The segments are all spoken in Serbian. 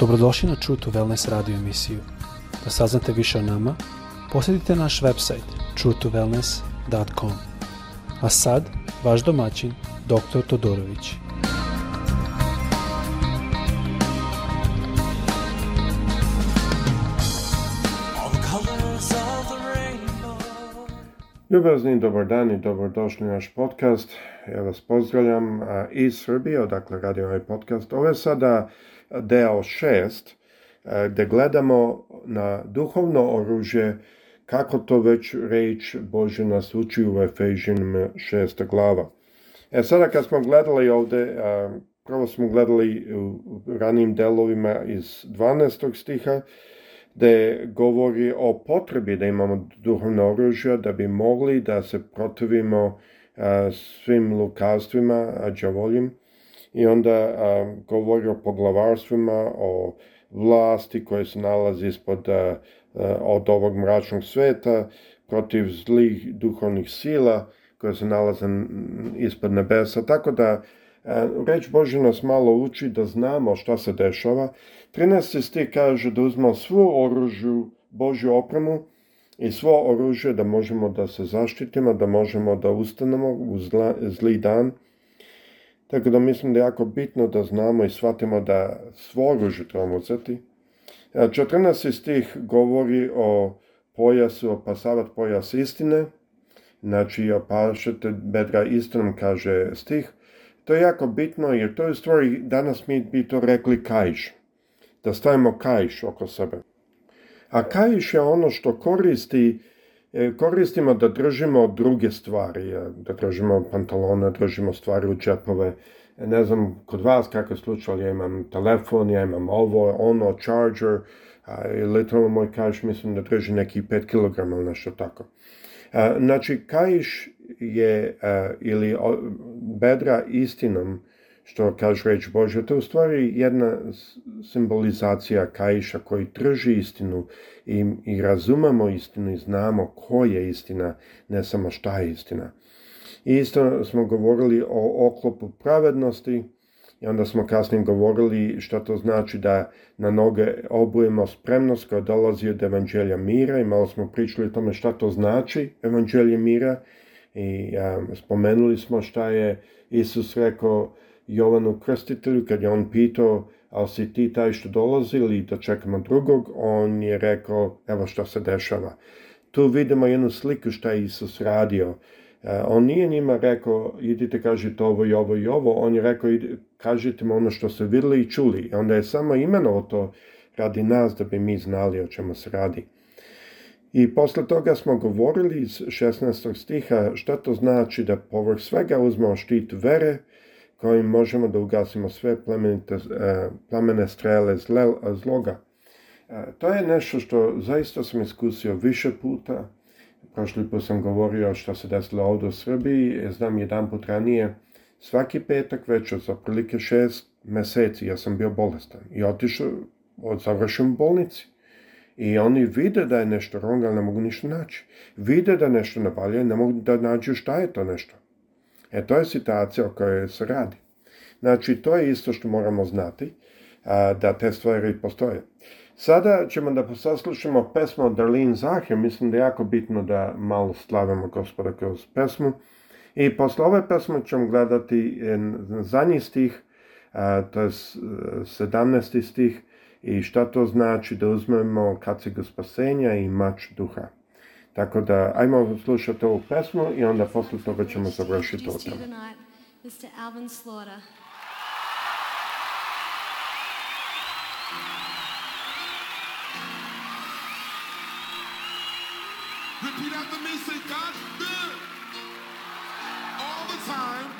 Dobrodošli na True to Wellness radio emisiju. Da saznate više o nama, posjetite naš website truetowellness.com. A sad, vaš domaćin, dr. Todorović. Ljubazni dobar dan i dobrodošli na naš podcast. Ja vas pozdravljam iz Srbije, odakle radi ovaj podcast. Ovo je sada deo 6, e, gdje gledamo na duhovno oružje, kako to već reč Bože nas uči u Efežinim 6. glava. E sada kad smo gledali ovde e, prvo smo gledali u ranim delovima iz 12. stiha, gdje govori o potrebi da imamo duhovno oružje, da bi mogli da se protivimo e, svim lukavstvima, a i onda a, govori o poglavarstvima, o vlasti koje se nalazi ispod od ovog mračnog sveta, protiv zlih duhovnih sila koje se nalaze ispod nebesa. Tako da Reč Božja nas malo uči da znamo šta se dešava. 13. stih kaže da uzmemo svu oružju, Božju opremu i svo oružje da možemo da se zaštitimo, da možemo da ustanemo u zli dan. Tako da mislim da je jako bitno da znamo i shvatimo da svo oružje trebamo uzeti. 14. E, stih govori o pojasu, pasavat pojas istine, znači opašete bedra istinom, kaže stih. To je jako bitno jer to je stvari, danas mi bi to rekli kajš, da stavimo kajš oko sebe. A kajš je ono što koristi E, koristimo da držimo druge stvari, e, da držimo pantalone, držimo stvari u džepove. E, ne znam, kod vas kakav slučaj, ja imam telefon, ja imam ovo, ono, charger, literalno moj kaš, mislim da drži neki 5 kg ili nešto tako. Znači, kajš je ili bedra istinom što kaže reč Božja, to je u stvari jedna simbolizacija Kaiša koji trži istinu i, i razumamo istinu i znamo ko je istina, ne samo šta je istina. I isto smo govorili o oklopu pravednosti i onda smo kasnije govorili što to znači da na noge obujemo spremnost koja dolazi od evanđelja mira i malo smo pričali o tome šta to znači evanđelje mira i spomenuli smo šta je Isus rekao Jovanu Krstitelju, kad je on pitao, ali si ti taj što dolazi ili da čekamo drugog, on je rekao, evo što se dešava. Tu vidimo jednu sliku što je Isus radio. E, on nije njima rekao, idite kažite ovo i ovo i ovo, on je rekao, kažite mu ono što ste vidjeli i čuli. Onda je samo imeno to radi nas, da bi mi znali o čemu se radi. I posle toga smo govorili iz 16. stiha šta to znači da povrh svega uzmao štit vere, kojim možemo da ugasimo sve plemenite, e, plamene strele zloga. E, to je nešto što zaista sam iskusio više puta. Prošli put sam govorio što se desilo ovdje u Srbiji, e, znam jedan put ranije. Svaki petak već za prilike šest meseci, ja sam bio bolestan i otišao, od u bolnici. I oni vide da je nešto wrong, ali ne mogu ništa naći. Vide da nešto ne valja, ne mogu da nađu šta je to nešto. E to je situacija o kojoj se radi. Znači, to je isto što moramo znati, da te stvari postoje. Sada ćemo da saslušamo pesmu od Darlene Zahir, mislim da je jako bitno da malo slavimo gospoda kroz pesmu. I posle ove pesme ćemo gledati e, zadnji stih, a, to je 17. E, stih, i šta to znači da uzmemo kacigu spasenja i mač duha. Tako da, ajmo slušati ovu pesmu i onda poslije toga ćemo završiti o tome. Mr. Alvin Slaughter. Repeat after me, say God's good all the time,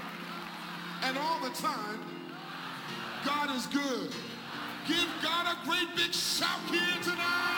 and all the time, God is good. Give God a great big shout here tonight.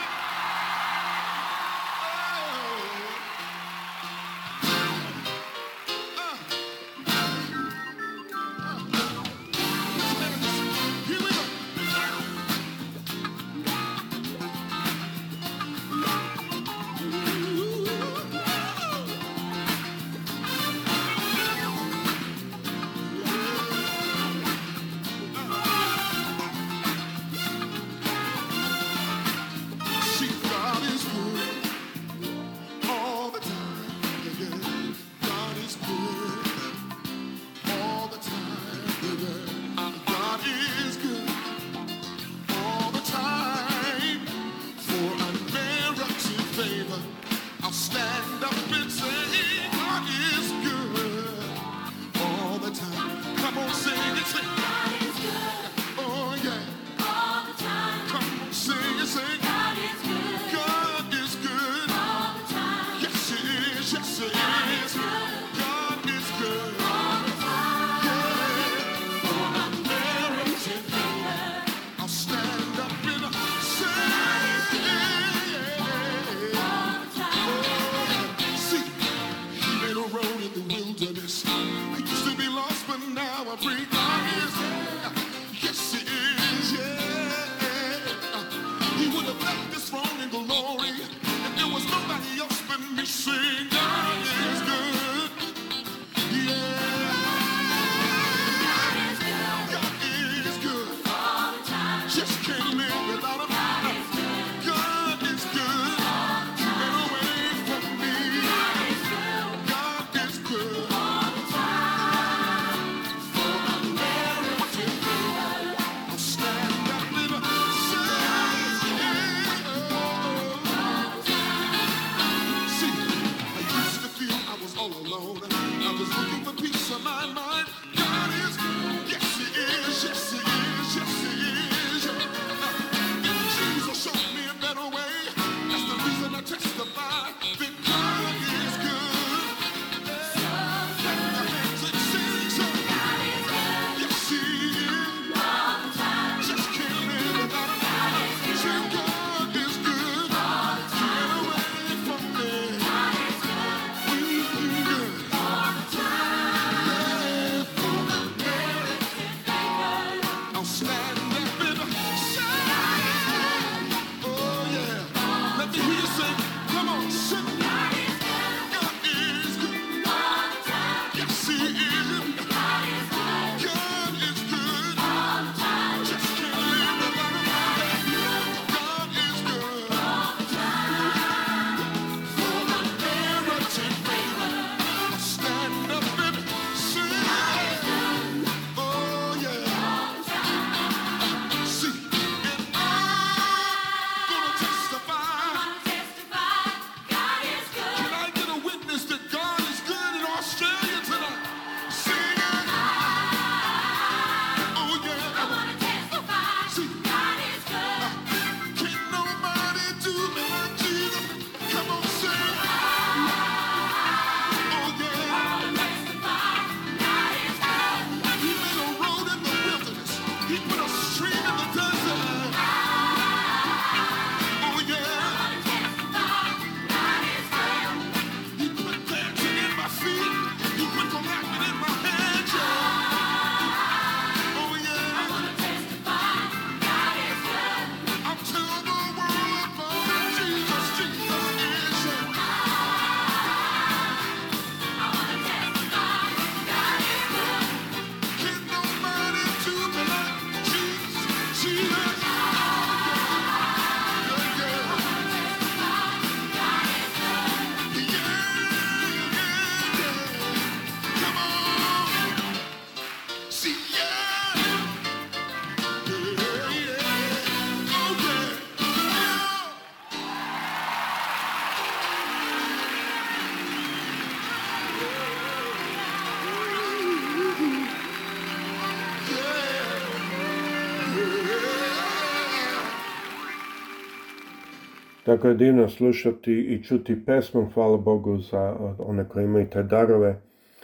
Tako je divno slušati i čuti pesmu, hvala Bogu za one koji imaju te darove.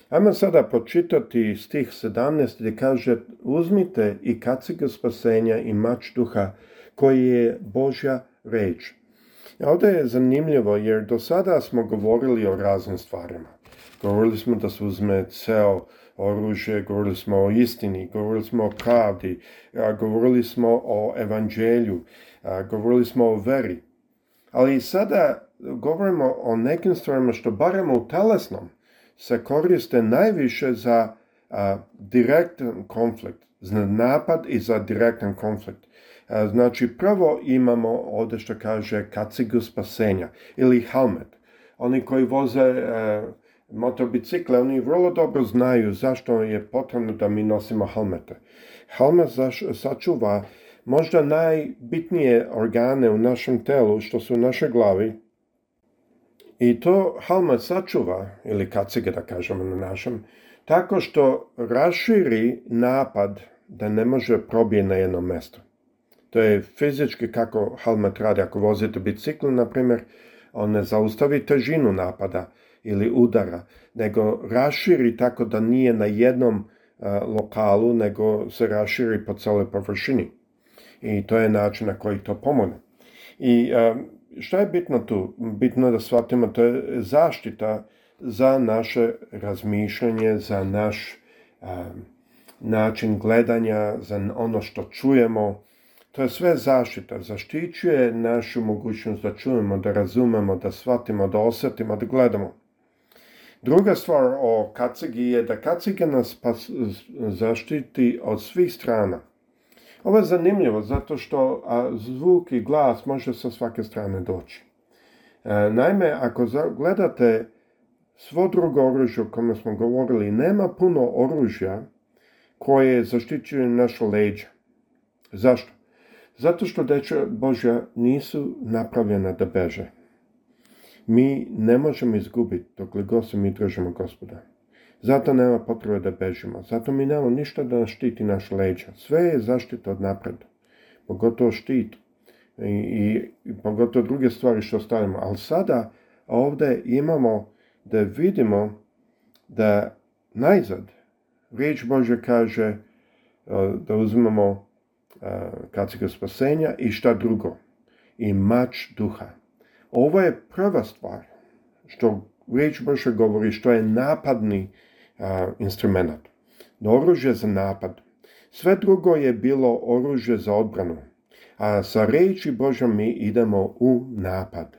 Ajmo sada počitati stih 17 gdje kaže Uzmite i kaciga spasenja i mač duha koji je Božja reč. Ovdje je zanimljivo jer do sada smo govorili o raznim stvarima. Govorili smo da se uzme ceo oružje, govorili smo o istini, govorili smo o pravdi, govorili smo o evanđelju, govorili smo o veri. Ali sada govorimo o nekim stvarima što barem u telesnom se koriste najviše za a, direktan konflikt, za napad i za direktan konflikt. znači, prvo imamo ovdje što kaže kacigu spasenja ili helmet. Oni koji voze a, e, oni vrlo dobro znaju zašto je potrebno da mi nosimo helmete. Helmet zaš, sačuva možda najbitnije organe u našem telu, što su u našoj glavi, i to Halma sačuva, ili kacige da kažemo na našem, tako što raširi napad da ne može probije na jedno mesto. To je fizički kako Halmat radi. Ako vozite bicikl, na primjer, on ne zaustavi težinu napada ili udara, nego raširi tako da nije na jednom eh, lokalu, nego se raširi po celoj površini i to je način na koji to pomogne. I e, što je bitno tu? Bitno je da shvatimo to je zaštita za naše razmišljanje, za naš e, način gledanja, za ono što čujemo. To je sve zaštita. Zaštićuje našu mogućnost da čujemo, da razumemo, da shvatimo, da osjetimo, da gledamo. Druga stvar o kacigi je da kaciga nas zaštiti od svih strana. Ovo je zanimljivo zato što zvuk i glas može sa svake strane doći. E, naime, ako gledate svo drugo oružje o kome smo govorili, nema puno oružja koje zaštićuje našu leđa. Zašto? Zato što deče Božja nisu napravljena da beže. Mi ne možemo izgubiti dokle god se mi držimo gospoda. Zato nema potrebe da bežimo. Zato mi nemamo ništa da nas štiti naš leđa. Sve je zaštita od napreda. Pogotovo štit. I, i, pogotovo druge stvari što stavimo. Ali sada ovdje imamo da vidimo da najzad riječ Bože kaže e, da uzmemo e, kacike spasenja i šta drugo. I mač duha. Ovo je prva stvar što riječ Božja govori što je napadni instrument. oružje za napad. Sve drugo je bilo oružje za odbranu. A sa riječi Božom mi idemo u napad.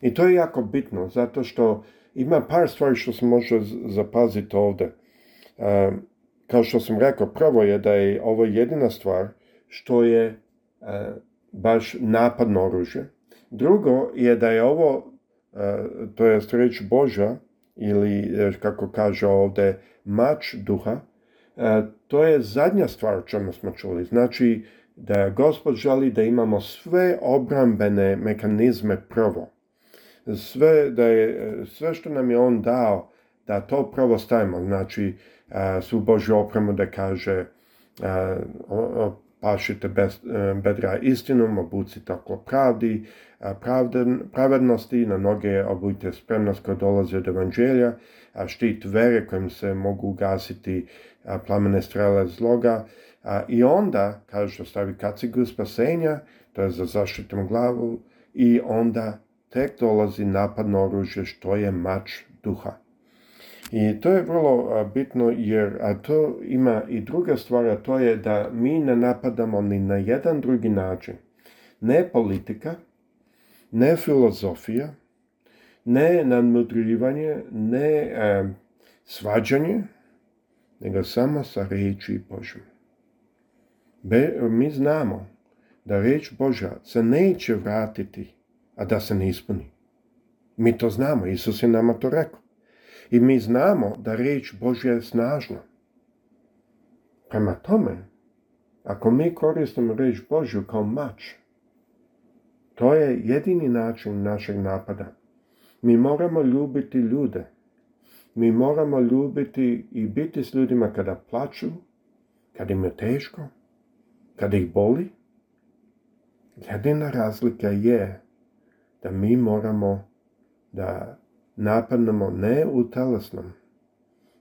I to je jako bitno, zato što ima par stvari što se može zapaziti ovdje. kao što sam rekao, prvo je da je ovo jedina stvar što je baš napadno oružje. Drugo je da je ovo to je reč Boža ili e, kako kaže ovdje mač duha, e, to je zadnja stvar o čemu smo čuli. Znači da gospod želi da imamo sve obrambene mekanizme prvo. Sve, da je, e, sve što nam je on dao, da to prvo stavimo. Znači, svu Božju opremu da kaže pašite e, bedra istinom, obuci tako pravdi, e, pravden, pravednosti, na noge obujte spremnost koja dolazi od evanđelja, štit vere kojim se mogu ugasiti e, plamene strele zloga, i onda, kaže što stavi kacigu spasenja, to je za zaštitom glavu, i onda tek dolazi napadno oružje što je mač duha. I to je vrlo bitno jer a to ima i druga stvar, a to je da mi ne napadamo ni na jedan drugi način. Ne politika, ne filozofija, ne nadmudrivanje, ne e, svađanje, nego samo sa riječi Božom. Be, mi znamo da riječ Božja se neće vratiti, a da se ne ispuni. Mi to znamo, Isus je nama to rekao. I mi znamo da riječ Božja je snažna. Prema tome, ako mi koristimo riječ Božju kao mač, to je jedini način našeg napada. Mi moramo ljubiti ljude. Mi moramo ljubiti i biti s ljudima kada plaću, kada im je teško, kada ih boli. Jedina razlika je da mi moramo da napadnemo ne u telesnom,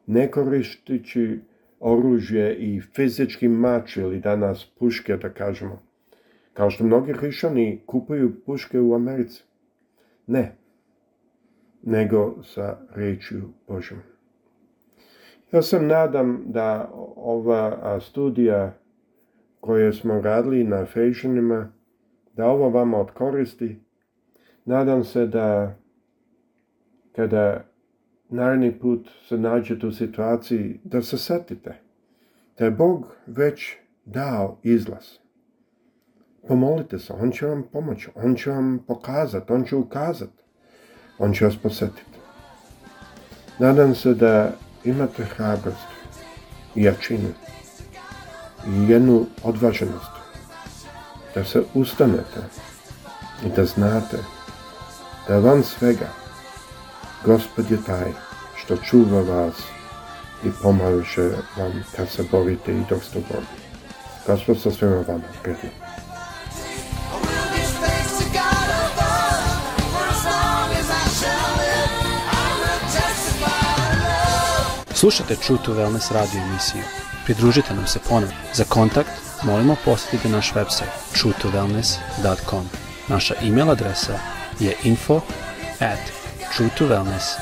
ne koristići oružje i fizički mač ili danas puške, da kažemo. Kao što mnogi hrišani kupuju puške u Americi. Ne, nego sa rečju Božom. Ja sam nadam da ova studija koje smo radili na Fejšanima, da ovo vama odkoristi. Nadam se da kada naredni put se nađete u situaciji da se setite da je Bog već dao izlaz. Pomolite se, On će vam pomoći, On će vam pokazati, On će ukazati, On će vas posjetiti. Nadam se da imate hrabrost i jačinu i jednu odvaženost da se ustanete i da znate da van svega Gospod je taj što čuva vas i pomaže vam kad se borite i dok ste borili. Gospod sa svema vama, Slušate True to Wellness radio emisiju. Pridružite nam se ponovno. Za kontakt molimo posjetite naš website truetowellness.com. Naša email adresa je info datko